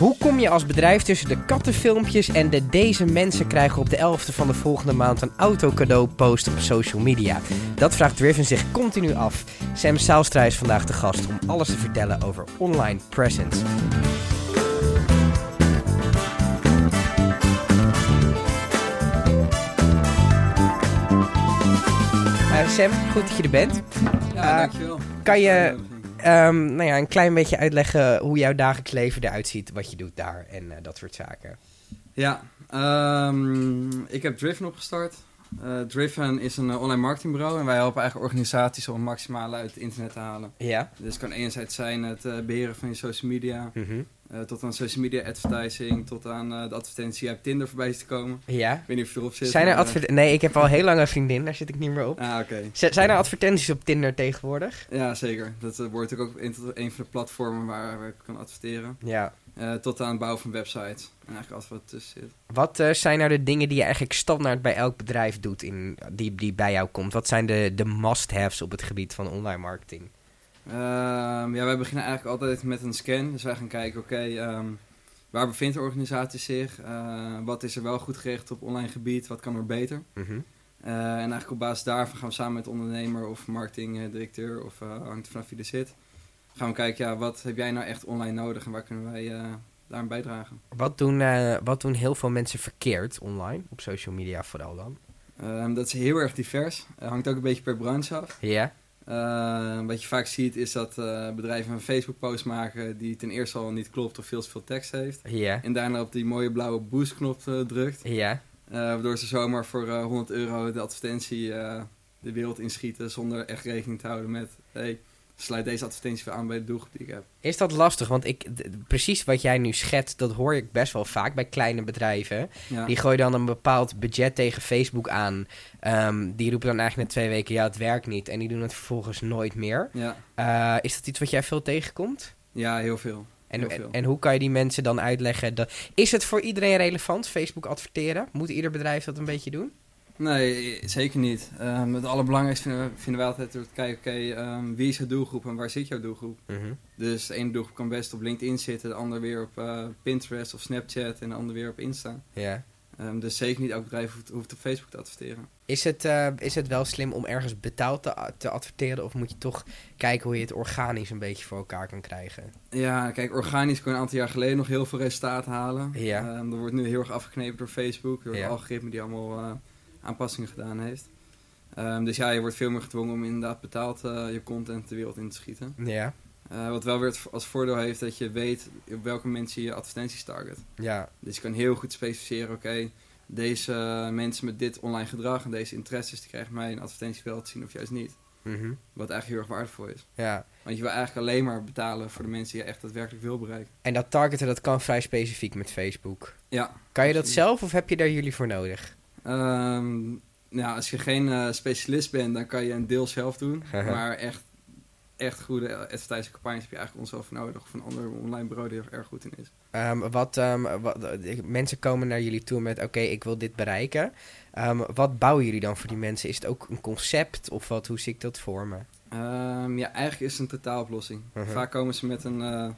Hoe kom je als bedrijf tussen de kattenfilmpjes en de deze mensen krijgen op de 11e van de volgende maand een autocadeau post op social media? Dat vraagt Driven zich continu af. Sam Saalstra is vandaag de gast om alles te vertellen over online presence. Uh, Sam, goed dat je er bent. Ja, uh, dankjewel. Kan je um, nou ja, een klein beetje uitleggen hoe jouw dagelijks leven eruit ziet, wat je doet daar en uh, dat soort zaken? Ja, um, ik heb Driven opgestart. Uh, Driven is een uh, online marketingbureau en wij helpen eigenlijk organisaties om het maximale uit het internet te halen. Ja. Dus het kan enerzijds zijn het beheren van je social media, mm -hmm. Uh, tot aan social media advertising, tot aan uh, de advertentie op Tinder voorbij te komen. Ja. Ik weet niet of je erop zit. Zijn er advertenties? Nee, ik heb al heel lang een vriendin, daar zit ik niet meer op. Ah, oké. Okay. zijn er advertenties op Tinder tegenwoordig? Ja, zeker. Dat uh, wordt ook een, een van de platformen waar, waar ik kan adverteren. Ja. tot aan het bouwen van websites. En eigenlijk alles wat tussen zit. Wat zijn nou de dingen die je eigenlijk standaard bij elk bedrijf doet, in, die, die bij jou komt? Wat zijn de, de must-haves op het gebied van online marketing? Uh, ja, wij beginnen eigenlijk altijd met een scan. Dus wij gaan kijken, oké, okay, um, waar bevindt de organisatie zich? Uh, wat is er wel goed geregeld op online gebied? Wat kan er beter? Mm -hmm. uh, en eigenlijk op basis daarvan gaan we samen met ondernemer of marketingdirecteur of hangt vanaf wie er zit. Gaan we kijken, ja, wat heb jij nou echt online nodig en waar kunnen wij daaraan bijdragen? Wat doen, wat doen heel veel mensen verkeerd online, op social media vooral dan? Ehm, dat is heel erg divers. hangt ook een beetje per branche af. Ja. Uh, wat je vaak ziet is dat uh, bedrijven een Facebook-post maken die ten eerste al niet klopt of veel te veel tekst heeft. En daarna op die mooie blauwe boost-knop uh, drukt. Waardoor ze zomaar voor 100 euro de advertentie de wereld inschieten zonder echt rekening te houden met... Hey, sluit deze advertentie weer aan bij de doelgroep die ik heb. Is dat lastig? Want ik, precies wat jij nu schetst, dat hoor ik best wel vaak bij kleine bedrijven. Ja. Die gooien dan een bepaald budget tegen Facebook aan. Um, die roepen dan eigenlijk na twee weken, ja, het werkt niet. En die doen het vervolgens nooit meer. Ja, Uh, is dat iets wat jij veel tegenkomt? ja heel veel. En, Heel en, veel. en hoe kan je die mensen dan uitleggen? Dat, is het voor iedereen relevant, Facebook adverteren? Moet ieder bedrijf dat een beetje doen? Nee, zeker niet. Um, het allerbelangrijkste vinden, we, vinden wij altijd door te kijken, oké, um, wie is je doelgroep en waar zit jouw doelgroep? Dus de ene doelgroep kan best op LinkedIn zitten, de ander weer op uh, Pinterest of Snapchat en de ander weer op Insta. Ja. Um, dus zeker niet elk bedrijf hoeft, hoeft, op Facebook te adverteren. Is het, uh, is het wel slim om ergens betaald te, te adverteren of moet je toch kijken hoe je het organisch een beetje voor elkaar kan krijgen? Ja, kijk, organisch kon je een aantal jaar geleden nog heel veel resultaten halen. Ja. dat wordt nu heel erg afgeknepen door Facebook, door Ja. het algoritme die allemaal uh, aanpassingen gedaan heeft. Um, dus ja, je wordt veel meer gedwongen om inderdaad betaald uh, je content de wereld in te schieten. Ja. Uh, wat wel weer als voordeel heeft dat je weet op welke mensen je advertenties target. Ja. Dus je kan heel goed specificeren, oké, okay, deze uh, mensen met dit online gedrag en deze interesses, die krijgen mij een advertentie wel te zien of juist niet. Mm -hmm. Wat eigenlijk heel erg waardevol is. Ja. Want je wil eigenlijk alleen maar betalen voor de mensen die je echt daadwerkelijk wil bereiken. En dat targeten, dat kan vrij specifiek met Facebook. Ja. Kan je dat zelf of heb je daar jullie voor nodig? Um, nou, als je geen uh, specialist bent, dan kan je een deel zelf doen. maar echt, echt goede advertising campagnes heb je eigenlijk ons over nodig. Of een ander online bureau die er erg goed in is. Um, wat, um, wat, mensen komen naar jullie toe met, oké, okay, ik wil dit bereiken. Wat bouwen jullie dan voor die mensen? Is het ook een concept of wat? Hoe zie ik dat voor me? ja, eigenlijk is het een totaaloplossing. Uh -huh. Vaak komen ze met een... Uh,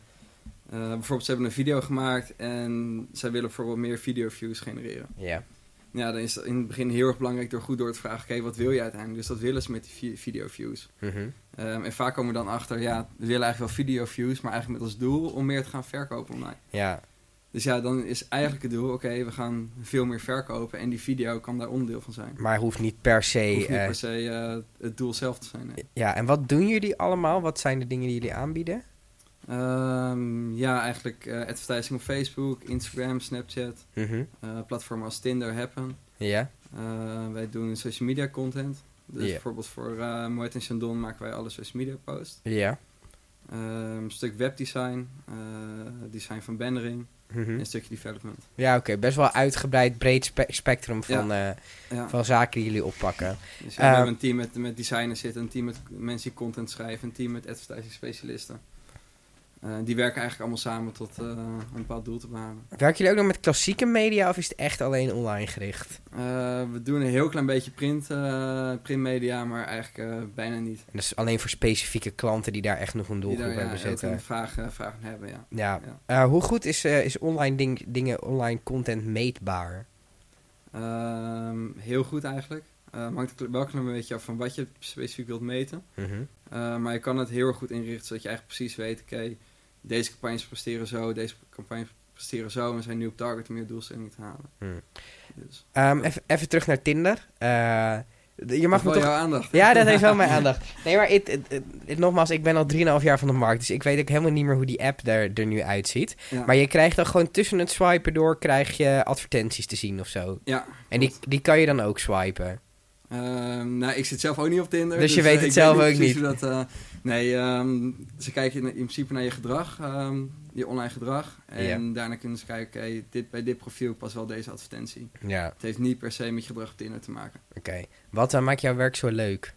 uh, bijvoorbeeld, ze hebben een video gemaakt en zij willen bijvoorbeeld meer video views genereren. Ja. Ja, dan is het in het begin heel erg belangrijk door goed door te vragen, oké, okay, wat wil je uiteindelijk? Dus dat willen ze met die video views. Mm -hmm. um, en vaak komen we dan achter, ja, we willen eigenlijk wel video views, maar eigenlijk met als doel om meer te gaan verkopen online. Ja. Dus ja, dan is eigenlijk het doel, oké, okay, we gaan veel meer verkopen en die video kan daar onderdeel van zijn. Maar hoeft niet per se... Hoeft niet uh, per se uh, het doel zelf te zijn. Nee. Ja, en wat doen jullie allemaal? Wat zijn de dingen die jullie aanbieden? Um, ja, eigenlijk uh, advertising op Facebook, Instagram, Snapchat, mm -hmm. platformen als Tinder, Happen. Ja. wij doen social media content. Dus bijvoorbeeld voor uh, Moët en Chandon maken wij alle social media posts. Ja. Um, een stuk webdesign, design van bannering Mhm. en een stukje development. Ja, oké. Best wel uitgebreid, breed spe spectrum van, Ja. eh, Ja. van zaken die jullie oppakken. Dus ja, Eh, we hebben een team met, met designers zitten, een team met mensen die content schrijven, een team met advertising specialisten. Eh, die werken eigenlijk allemaal samen tot eh, een bepaald doel te behalen. Werken jullie ook nog met klassieke media of is het echt alleen online gericht? Eh, we doen een heel klein beetje print, printmedia, maar eigenlijk bijna niet. En dat is alleen voor specifieke klanten die daar echt nog een Die doelgroep daar ja, hebben eten zitten. en vragen, vragen hebben, ja. Ja. Ja. Hoe goed is, is online ding, dingen, online content meetbaar? Ehm, heel goed eigenlijk. Uh, hangt wel een beetje af van wat je specifiek wilt meten. Mhm. Maar je kan het heel erg goed inrichten, zodat je eigenlijk precies weet... oké, deze campagnes presteren zo, deze campagnes presteren zo... en zijn nu op target om je doelstelling te halen. Hmm. Dus, Um, even, even terug naar Tinder. Uh, je mag me wel toch... jouw aandacht. Ja, dat heeft wel mijn aandacht. Nee, maar it, it, it, it, nogmaals, ik ben al 3,5 jaar van de markt. Dus ik weet ook helemaal niet meer hoe die app er, er nu uitziet. Ja. Maar je krijgt dan gewoon tussen het swipen door... krijg je advertenties te zien of zo. Ja. En die, die kan je dan ook swipen. Uh, nou, ik zit zelf ook niet op Tinder. Dus, dus je weet het zelf weet ook niet. Dat, uh, nee, um, ze kijken in, in, principe naar je gedrag, um, je online gedrag. En ja. daarna kunnen ze kijken, oké, dit, bij dit profiel past wel deze advertentie. Ja. Het heeft niet per se met je gedrag op Tinder te maken. Oké. Okay. Wat uh, maakt jouw werk zo leuk?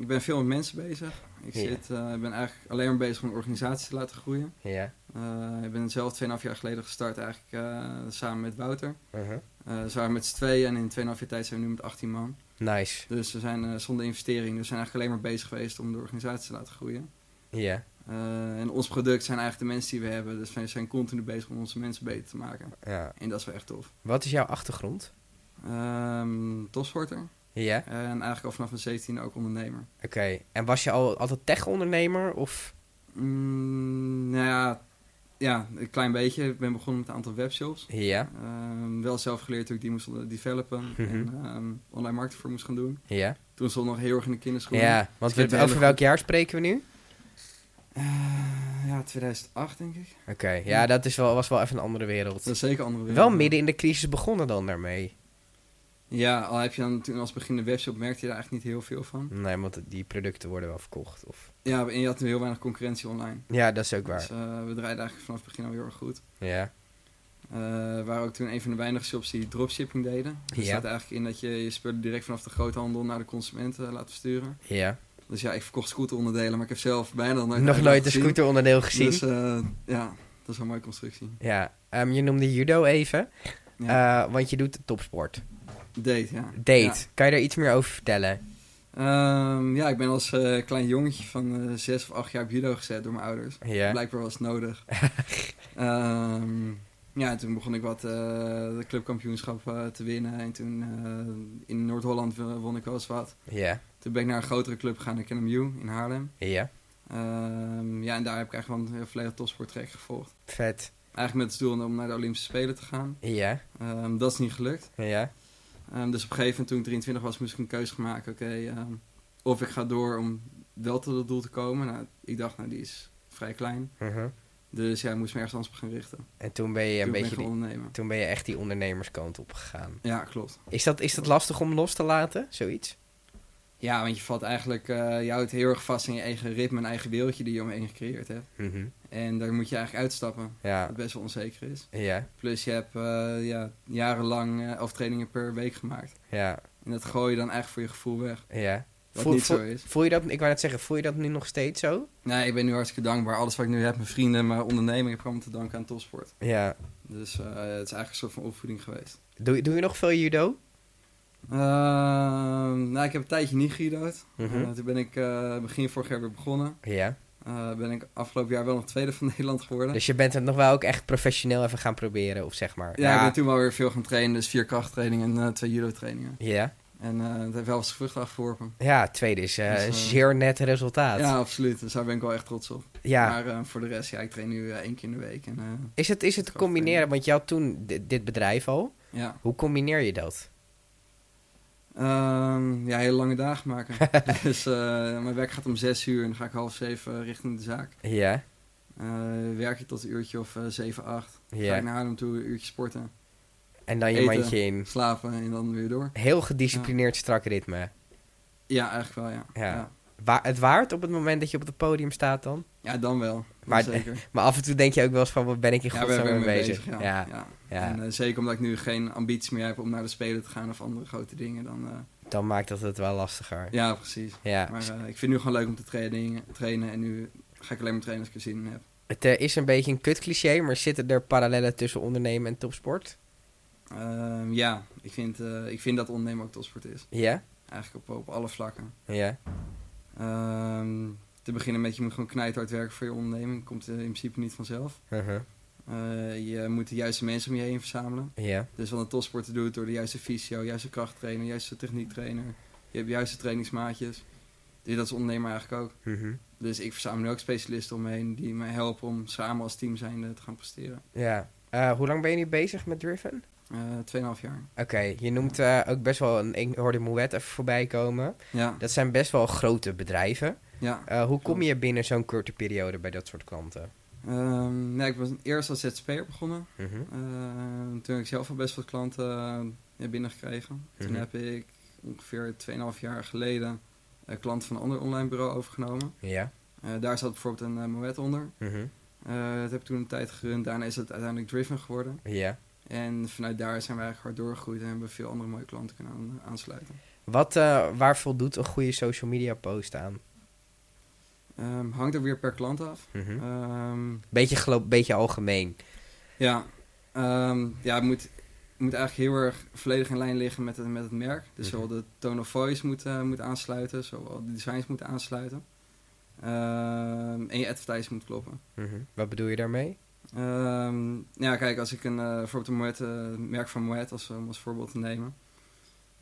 Ik ben veel met mensen bezig. Ik ja. zit, uh, ben eigenlijk alleen maar bezig om een organisatie te laten groeien. Ja. Uh, ik ben zelf 2,5 jaar geleden gestart eigenlijk uh, samen met Wouter. Uh, we waren met z'n tweeën en in 2,5 jaar tijd zijn we nu met 18 man. Nice. Dus we zijn zonder investering, dus we zijn eigenlijk alleen maar bezig geweest om de organisatie te laten groeien. Ja. Uh, en ons product zijn eigenlijk de mensen die we hebben, dus we zijn continu bezig om onze mensen beter te maken. Ja. En dat is wel echt tof. Wat is jouw achtergrond? Um, topsporter. Ja. En eigenlijk al vanaf mijn 17 ook ondernemer. Oké. Okay. En was je al altijd tech-ondernemer of? Mm, nou ja, ja, een klein beetje. Ik ben begonnen met een aantal webshops. Ja. Um, wel zelf geleerd hoe ik die moest developen Mhm. en um, online marketing voor moest gaan doen. Ja. Toen stond nog heel erg in de kinderschoenen. Ja, want we, over welk jaar spreken we nu? Uh, ja, 2008 denk ik. Oké, ja, dat is wel, was wel even een andere wereld. Dat is zeker een andere wereld. Wel midden in de crisis begonnen dan daarmee. Ja, al heb je dan toen als begin de webshop, merkte je daar eigenlijk niet heel veel van. Nee, want die producten worden wel verkocht. Of... Ja, en je had heel weinig concurrentie online. Ja, dat is ook waar. Dus uh, we draaiden eigenlijk vanaf het begin al heel erg goed. Ja. Uh, we waren ook toen een van de weinige shops die dropshipping deden. Dus Ja. staat eigenlijk in dat je je spullen direct vanaf de groothandel naar de consument uh, laat versturen. Ja. Dus ja, ik verkocht scooteronderdelen, maar ik heb zelf bijna nooit Nog nooit een scooteronderdeel gezien. Dus ja, dat is een mooie constructie. Ja, um, je noemde judo even, Ja. want je doet topsport. Date, ja. Date, Ja. kan je daar iets meer over vertellen? Um, ja, ik ben als uh, klein jongetje van uh, zes of acht jaar op judo gezet door mijn ouders. Blijkbaar was het nodig. um, ja, en toen begon ik wat uh, de clubkampioenschap te winnen. En toen in Noord-Holland won ik wel eens wat. Ja. Toen ben ik naar een grotere club gegaan, de KNMU in Haarlem. Ja. Um, ja, en daar heb ik eigenlijk wel een volledig topsporttrek gevolgd. Vet. Eigenlijk met het doel om naar de Olympische Spelen te gaan. Ja. Um, dat is niet gelukt. Ja. Um, dus op een gegeven moment toen ik 23 was, moest ik een keuze gaan maken. Oké, okay, um, of ik ga door om wel tot het doel te komen. Nou, ik dacht, nou, die is vrij klein. Uh -huh. Dus ja, ik moest me ergens anders op gaan richten. En toen ben je een beetje. Die, toen ben je echt die ondernemerskant op gegaan. Ja, klopt. Is dat, is dat lastig om los te laten, zoiets? Ja, want je valt eigenlijk, uh, je houdt heel erg vast in je eigen ritme en eigen wereldje die je omheen gecreëerd hebt. Mm -hmm. En daar moet je eigenlijk uitstappen, ja. wat best wel onzeker is. Ja. Plus je hebt uh, ja, jarenlang uh, elf trainingen per week gemaakt. Ja. En dat gooi je dan eigenlijk voor je gevoel weg. Ja. Wat voel, niet voel, zo is. Voel je dat, ik wou net zeggen, voel je dat nu nog steeds zo? Nee, ik ben nu hartstikke dankbaar. Alles wat ik nu heb, mijn vrienden, mijn onderneming, heb ik allemaal te danken aan topsport. Ja. Dus uh, het is eigenlijk een soort van opvoeding geweest. Doe, doe je nog veel judo? Uh, nou, ik heb een tijdje niet. Mm Mhm. -hmm. toen ben ik uh, begin vorig jaar weer begonnen. Ja. Uh, ben ik afgelopen jaar wel nog tweede van Nederland geworden. Dus je bent het nog wel ook echt professioneel even gaan proberen, of zeg maar. Ja, ik ben toen wel weer veel gaan trainen. Dus vier krachttrainingen en twee judo trainingen. Ja. En dat heeft wel eens vruchten afgeworpen. Ja, tweede is dus, een zeer net resultaat. Ja, absoluut. Dus daar ben ik wel echt trots op. Ja. Maar voor de rest, ja, ik train nu één keer in de week. En, is het, is het te combineren? Want je had toen dit bedrijf al. Ja. Hoe combineer je dat? Um, ja, hele lange dagen maken. dus uh, mijn werk gaat om zes uur en dan ga ik half zeven richting de zaak. Ja. Uh, werk je tot een uurtje of uh, zeven, acht. Ja. Ga ik naar Haarlem toe, een uurtje sporten. En dan je Eten, mandje in. slapen en dan weer door. Heel gedisciplineerd ja. strak ritme. Ja, eigenlijk wel, ja. ja. ja. Wa het waard op het moment dat je op het podium staat dan? Ja, dan wel. Maar, zeker. maar af en toe denk je ook wel eens van, wat ben ik in ja, godsnaam mee bezig? bezig ja. ja. ja. En uh, zeker omdat ik nu geen ambitie meer heb om naar de Spelen te gaan of andere grote dingen, dan uh, Dan maakt dat het wel lastiger. Ja, precies. Ja. Maar eh, ik vind het nu gewoon leuk om te trainen, trainen en nu ga ik alleen maar trainen als ik er zin in heb. Het eh, is een beetje een kut cliché, maar zitten er parallellen tussen ondernemen en topsport? Ehm, ja, ik vind, eh, ik vind dat ondernemen ook topsport is. Ja? Eigenlijk op, op alle vlakken. Ja. Ehm, te beginnen met je moet gewoon knijthard werken voor je onderneming. Komt in principe niet vanzelf. Uh-huh. Eh, je moet de juiste mensen om je heen verzamelen. Dus wat een topsporter doet door de juiste fysio, juiste krachttrainer, juiste techniektrainer. Je hebt juiste trainingsmaatjes. Dus dat is ondernemer eigenlijk ook. Mhm. Dus ik verzamel nu ook specialisten om me heen die mij helpen om samen als team zijnde te gaan presteren. Ja. Eh, hoe lang ben je nu bezig met Driven? 2,5 jaar. Oké, je noemt eh, ook best wel een... Ik hoorde Mouet even voorbij komen. Ja, Dat zijn best wel grote bedrijven. ja. Eh, hoe kom je binnen zo'n korte periode bij dat soort klanten? Ehm, nee, ik ben eerst als ZZP'er begonnen. Mhm. Toen heb ik zelf al best wat klanten binnengekregen. Toen Mhm. heb ik ongeveer 2,5 jaar geleden een klant van een ander online bureau overgenomen. Ja. Daar zat bijvoorbeeld een uh, Moet onder. Mhm. Eh, dat heb ik toen een tijd gerund. Daarna is het uiteindelijk Driven geworden. Ja. En vanuit daar zijn we eigenlijk hard doorgegroeid en hebben we veel andere mooie klanten kunnen aan- aansluiten. Wat, eh, waar voldoet een goede social media post aan? Ehm, hangt er weer per klant af. Mhm. Ehm, beetje, gelo- beetje algemeen. ja, Ehm, ja, het moet, moet eigenlijk heel erg volledig in lijn liggen met het, met het merk. Dus Mhm. zowel de tone of voice moet, eh, moet aansluiten, zowel de designs moeten aansluiten. En je advertising moet kloppen. Mhm. Wat bedoel je daarmee? Ehm, ja, kijk, als ik een, eh, bijvoorbeeld een Moet, eh, merk van Moet als, om als voorbeeld te nemen.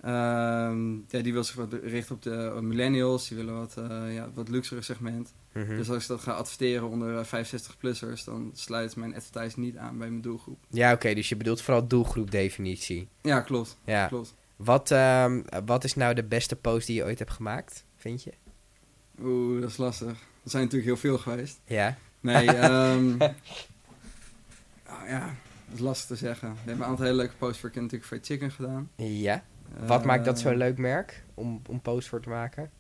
Ehm, ja, die wil zich wat richten op de op millennials, die willen wat, eh ja, wat luxere segment. Mhm. Dus als ik dat ga adverteren onder 65-plussers, dan sluit mijn advertising niet aan bij mijn doelgroep. Ja, oké, dus je bedoelt vooral doelgroepdefinitie. Ja, klopt. Ja. klopt. Wat, ehm, wat is nou de beste post die je ooit hebt gemaakt, vind je? Oeh, dat is lastig. Er zijn natuurlijk heel veel geweest. Ja. Nee, ehm ah, ja, dat is lastig te zeggen. We hebben een aantal hele leuke posts voor Kentucky Fried Chicken gedaan. Ja. Wat maakt dat zo'n Eh, leuk merk om, om post voor te maken?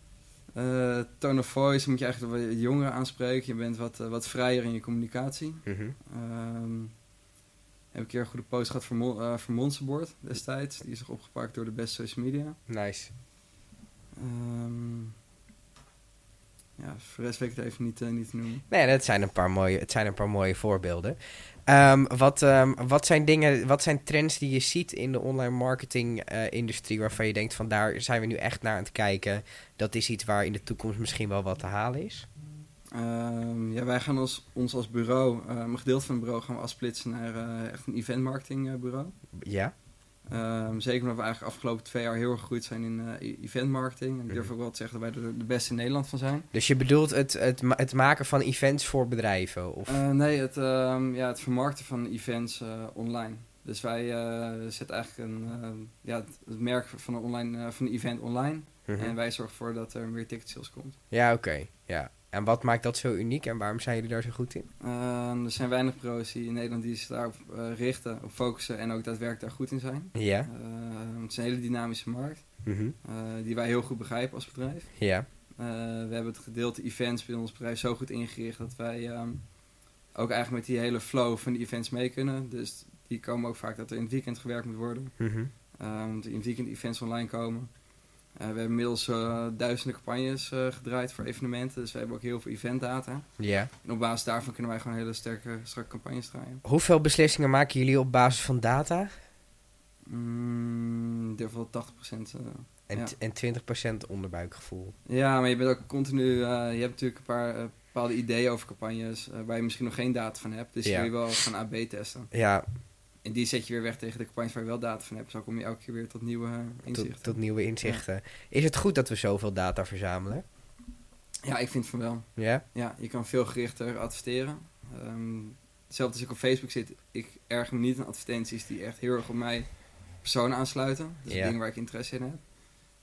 eh, tone of voice moet je eigenlijk wat jongeren aanspreken. Je bent wat, eh, wat vrijer in je communicatie. Ehm heb ik een keer een goede post gehad voor, voor Monsterboard destijds. Die is nog opgepakt door de beste social media. Nice. Ehm, ja, voor de rest weet ik het even niet, niet te noemen. Nee, dat zijn een paar mooie, het zijn een paar mooie voorbeelden. Ehm, wat, ehm, wat zijn dingen, wat zijn trends die je ziet in de online marketing eh, industrie waarvan je denkt van daar zijn we nu echt naar aan het kijken. Dat is iets waar in de toekomst misschien wel wat te halen is. Ehm, ja, wij gaan ons, ons als bureau, eh, een gedeelte van het bureau gaan we afsplitsen naar eh, echt een event marketing eh, bureau. Ja. Ehm, zeker omdat we eigenlijk afgelopen twee jaar heel erg gegroeid zijn in eh, e- event marketing. En ik durf Mhm. ook wel te zeggen dat wij er de beste in Nederland van zijn. Dus je bedoelt het, het, het maken van events voor bedrijven? Of? Eh, nee, het, ehm, ja, het vermarkten van events eh, online. Dus wij zetten eigenlijk een, eh, ja, het, merk van een, online, van een event online. Mhm. En wij zorgen ervoor dat er meer ticket sales komt. Ja, oké. Ja. En wat maakt dat zo uniek en waarom zijn jullie daar zo goed in? Ehm, er zijn weinig bureaus die in Nederland die zich daarop eh, richten, op focussen en ook daadwerkelijk daar goed in zijn. Ja. Ehm, het is een hele dynamische markt, Mhm. eh, die wij heel goed begrijpen als bedrijf. Ja. Eh, we hebben het gedeelte events binnen ons bedrijf zo goed ingericht dat wij ehm, ook eigenlijk met die hele flow van die events mee kunnen. Dus die komen ook vaak dat er in het weekend gewerkt moet worden. Dat er in het weekend events online komen. Eh, we hebben inmiddels eh, duizenden campagnes eh, gedraaid voor evenementen. Dus we hebben ook heel veel eventdata. Ja. En op basis daarvan kunnen wij gewoon hele sterke, strakke campagnes draaien. Hoeveel beslissingen maken jullie op basis van data? Mm, ik durf wel 80%. eh, En, Ja. en 20% onderbuikgevoel. Ja, maar je bent ook continu. je hebt natuurlijk een paar bepaalde ideeën over campagnes. waar je misschien nog geen data van hebt. Dus Ja. die wil je wel gaan AB testen. Ja, En die zet je weer weg tegen de campagnes waar je wel data van hebt. Zo kom je elke keer weer tot nieuwe eh, inzichten. tot, tot nieuwe inzichten. Is het goed dat we zoveel data verzamelen? Ja, ik vind van wel. Ja? Ja, je kan veel gerichter adverteren. Ehm zelfs als ik op Facebook zit, ik erger me niet aan advertenties die echt heel erg op mij persoon aansluiten. Dus Ja. dingen waar ik interesse in heb.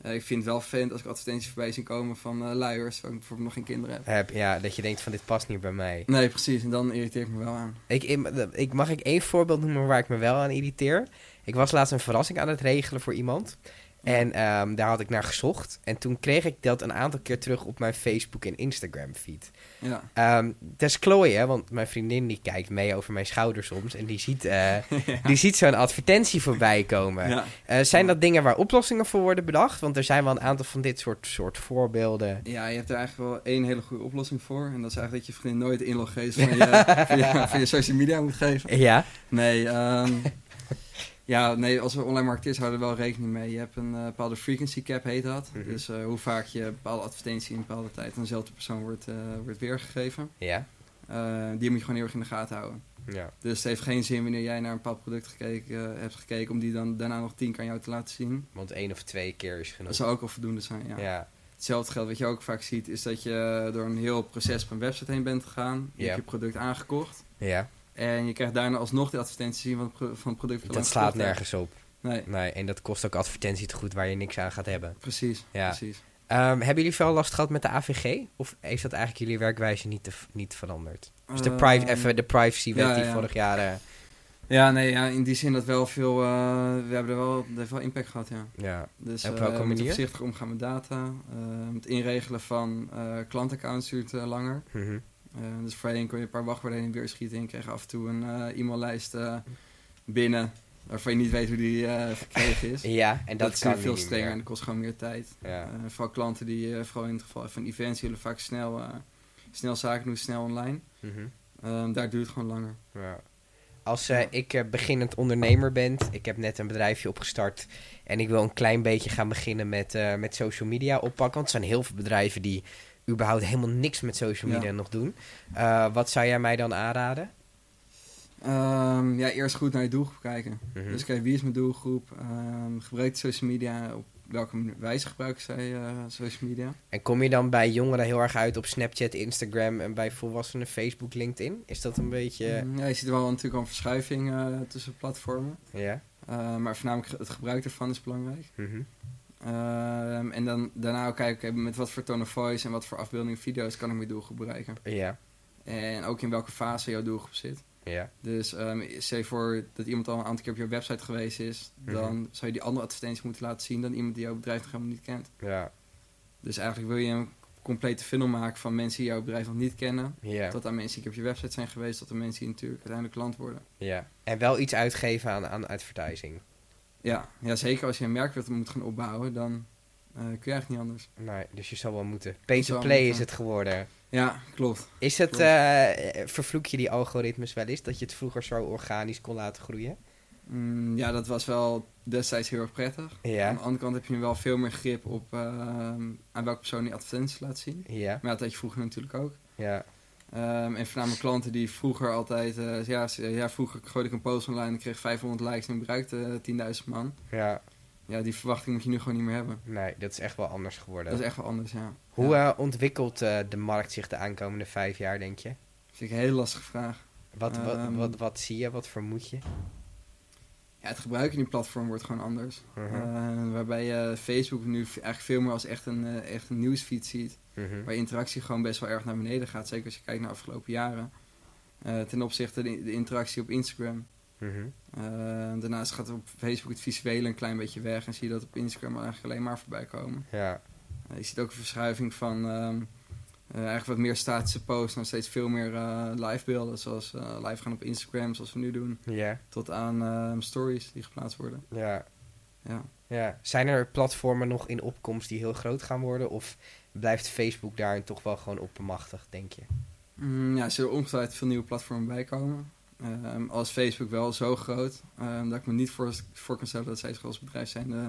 Eh, ik vind het wel vervelend als ik advertenties voorbij zie komen van eh luiers, waar ik bijvoorbeeld nog geen kinderen heb. Heb, ja, dat je denkt van dit past niet bij mij. Nee, precies. En dan irriteer ik me wel aan. Ik, ik, mag ik één voorbeeld noemen waar ik me wel aan irriteer? Ik was laatst een verrassing aan het regelen voor iemand. En ehm, daar had ik naar gezocht. En toen kreeg ik dat een aantal keer terug op mijn Facebook en Instagram feed. Ja. Ehm dat is Chloe, hè, want mijn vriendin die kijkt mee over mijn schouder soms. En die ziet, eh, die ziet zo'n advertentie voorbij komen. ja. Eh, zijn dat dingen waar oplossingen voor worden bedacht? Want er zijn wel een aantal van dit soort, soort voorbeelden. Ja, je hebt er eigenlijk wel één hele goede oplossing voor. En dat is eigenlijk dat je vriendin nooit van je, van, je, van je social media moet geven. Ja, Nee, ehm, ja, nee, als we online marketeers houden wel rekening mee. Je hebt een eh, bepaalde frequency cap, heet dat. Mhm. Dus eh, hoe vaak je een bepaalde advertentie in een bepaalde tijd aan dezelfde persoon wordt, eh, wordt weergegeven. ja, die moet je gewoon heel erg in de gaten houden. ja. Dus het heeft geen zin wanneer jij naar een bepaald product gekeken, hebt gekeken... om die dan daarna nog tien keer aan jou te laten zien. Want één of twee keer is Dat genoeg. zou ook al voldoende zijn, ja. Ja, Hetzelfde geldt wat je ook vaak ziet... is dat je door een heel proces op een website heen bent gegaan. Je Ja. hebt je product aangekocht. ja. En je krijgt daarna alsnog de advertentie zien van het, van het product. dat slaat nergens op. Nee, Nee, en dat kost ook advertentie te goed waar je niks aan gaat hebben. precies. Ja. precies. Ehm, hebben jullie veel last gehad met de AVG? Of is dat eigenlijk jullie werkwijze niet, te, niet veranderd? Dus de, priv Ehm, even de privacywet ja, die ja. vorig jaar... eh, Ja, nee, ja, in die zin dat wel veel... eh, we hebben er wel, heeft wel impact gehad, ja. ja. Dus op welke we moeten manier? voorzichtig omgaan met data. het inregelen van klantaccounts duurt langer. Eh, dus voorheen kon je een paar wachtwoorden heen en weer schieten. En je kreeg af en toe een eh, e-maillijst eh, binnen... waarvan je niet weet hoe die eh, verkregen is. Ja, en dat, dat, kan is veel strenger en dat kost gewoon meer tijd. Ja. Eh, vooral klanten die, eh, vooral in het geval van events, die willen vaak snel, eh, snel zaken doen, snel online. Mhm. Ehm, daar duurt het gewoon langer. Ja. Als eh, ik eh, beginnend ondernemer ben, ik heb net een bedrijfje opgestart en ik wil een klein beetje gaan beginnen met, eh, met social media oppakken. Want er zijn heel veel bedrijven die überhaupt helemaal niks met social Ja. media nog doen. Eh, wat zou jij mij dan aanraden? Ehm, ja, eerst goed naar je doelgroep kijken. Mhm. Dus kijk, wie is mijn doelgroep? Ehm gebruik social media. Op welke wijze gebruiken zij eh, social media? En kom je dan bij jongeren heel erg uit op Snapchat, Instagram en bij volwassenen Facebook, LinkedIn? Is dat een beetje... Mm, ja, je ziet er wel natuurlijk al een verschuiving eh, tussen platformen. Ja? Maar voornamelijk het gebruik ervan is belangrijk. Mhm. Ehm, en dan daarna ook kijken oké, met wat voor tone of voice en wat voor afbeeldingen video's kan ik mijn doelgroep bereiken. Ja. En ook in welke fase jouw doelgroep zit. Ja. Dus um, stel voor dat iemand al een aantal keer op jouw website geweest is, dan Mhm. zou je die andere advertenties moeten laten zien dan iemand die jouw bedrijf nog helemaal niet kent. Ja. Dus eigenlijk wil je een complete funnel maken van mensen die jouw bedrijf nog niet kennen, Ja. tot aan mensen die op je website zijn geweest, tot aan mensen die natuurlijk uiteindelijk klant worden. ja. En wel iets uitgeven aan, aan advertising. Ja, ja, zeker als je een merkbeeld moet gaan opbouwen, dan eh, kun je eigenlijk niet anders. Nee, dus je zal wel moeten. Pay to play is het geworden. Ja, klopt. Is het, Klopt. eh, vervloek je die algoritmes wel eens? Dat je het vroeger zo organisch kon laten groeien? Mm, ja, dat was wel destijds heel erg prettig. Aan Ja. de andere kant heb je nu wel veel meer grip op eh, aan welke persoon die advertenties laat zien. Ja. Maar dat had je vroeger natuurlijk ook. Ja. Ehm, en voornamelijk klanten die vroeger altijd... eh, ja, ja, vroeger gooide ik een post online en kreeg 500 likes en bereikte 10.000 man. Ja. Ja, die verwachting moet je nu gewoon niet meer hebben. Nee, dat is echt wel anders geworden. Dat is echt wel anders, ja. Hoe eh, ontwikkelt eh, de markt zich de aankomende vijf jaar, denk je? vind ik een hele lastige vraag. Wat, wat, Ehm. wat, wat zie je? Wat vermoed je? Ja, het gebruiken in die platform wordt gewoon anders. Mhm. Eh, waarbij je Facebook nu eigenlijk veel meer als echt een, eh, echt een nieuwsfeed ziet. Mhm. Waar interactie gewoon best wel erg naar beneden gaat. Zeker als je kijkt naar de afgelopen jaren. Eh, ten opzichte de, de interactie op Instagram. Eh, daarnaast gaat op Facebook het visuele een klein beetje weg. En zie je dat op Instagram eigenlijk alleen maar voorbij komen. Ja. Eh, je ziet ook een verschuiving van ehm, eh, eigenlijk wat meer statische posts naar steeds veel meer eh live beelden. Zoals eh, live gaan op Instagram, zoals we nu doen. Ja. Tot aan stories die geplaatst worden. Ja. Ja. Ja. Zijn er platformen nog in opkomst die heel groot gaan worden? Of blijft Facebook daarin toch wel gewoon oppermachtig, denk je? Mm, ja, er zullen ongetwijfeld veel nieuwe platformen bij komen. Ehm, als Facebook wel zo groot, ehm, dat ik me niet voor, voor kan stellen dat zij zich als bedrijf zijn eh,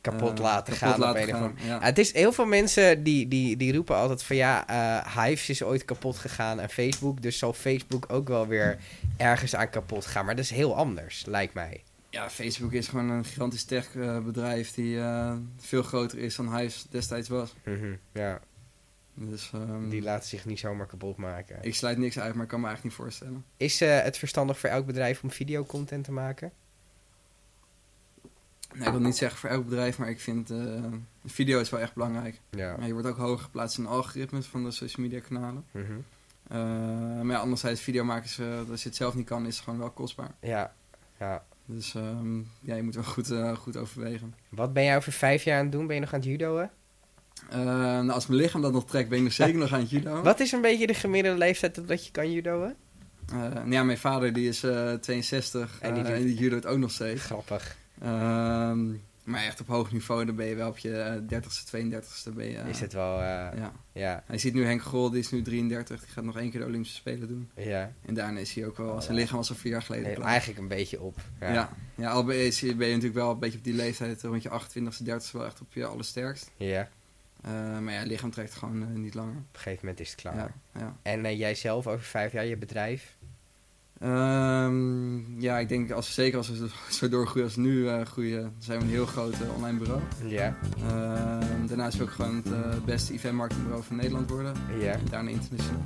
Kapot eh, laten kapot gaan laten op een of gaan, andere ja. Ja, het is heel veel mensen die, die, die roepen altijd van ja, eh Hives is ooit kapot gegaan aan Facebook. Dus zal Facebook ook wel weer ergens aan kapot gaan. Maar dat is heel anders, lijkt mij. Ja, Facebook is gewoon een gigantisch tech eh, bedrijf die eh, veel groter is dan Hives destijds was. Ja, Dus ehm, die laten zich niet zomaar kapot maken. ik sluit niks uit, maar ik kan me eigenlijk niet voorstellen. Is eh, het verstandig voor elk bedrijf om videocontent te maken? Ik wil niet zeggen voor elk bedrijf, maar ik vind eh, video is wel echt belangrijk. Ja. Je wordt ook hoger geplaatst in de algoritmes van de social media kanalen. Eh, maar ja, anderzijds, video maken, is, eh, als je het zelf niet kan, is het gewoon wel kostbaar. Ja, ja. Dus ehm, ja, je moet wel goed, goed overwegen. Wat ben jij over vijf jaar aan het doen? Ben je nog aan het judoën? Uh, nou, als mijn lichaam dat nog trekt, ben ik nog zeker nog aan het judo. Wat is een beetje de gemiddelde leeftijd dat je kan judoën? Uh, nou ja, mijn vader die is 62 en die, uh, en die ook nog steeds. Grappig. Ehm, maar echt op hoog niveau, dan ben je wel op je 30ste, 32ste. Ben je, is het wel, ja. ja. Hij ziet nu Henk Grol, die is nu 33, die gaat nog één keer de Olympische Spelen doen. Ja. En daarna is hij ook wel, zijn lichaam was al vier jaar geleden nee, Eigenlijk een beetje op. Ja, ja. ja al ben je, ben je natuurlijk wel een beetje op die leeftijd, rond je 28ste, 30ste, wel echt op je allersterkst. Ja. Uh, maar ja, lichaam trekt gewoon uh, niet langer. Op een gegeven moment is het klaar. Ja, ja. En uh, jij zelf over vijf jaar, je bedrijf? Um, ja, ik denk als, zeker als we zo doorgroeien als nu groeien, dan zijn we een heel groot online bureau. Ja. Ehm, daarnaast wil ik gewoon het beste event marketingbureau van Nederland worden. Ja. En daarna internationaal.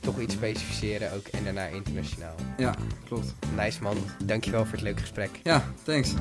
Toch iets specificeren ook en daarna internationaal. Ja, klopt. Nice man, dankjewel voor het leuke gesprek. Ja, thanks.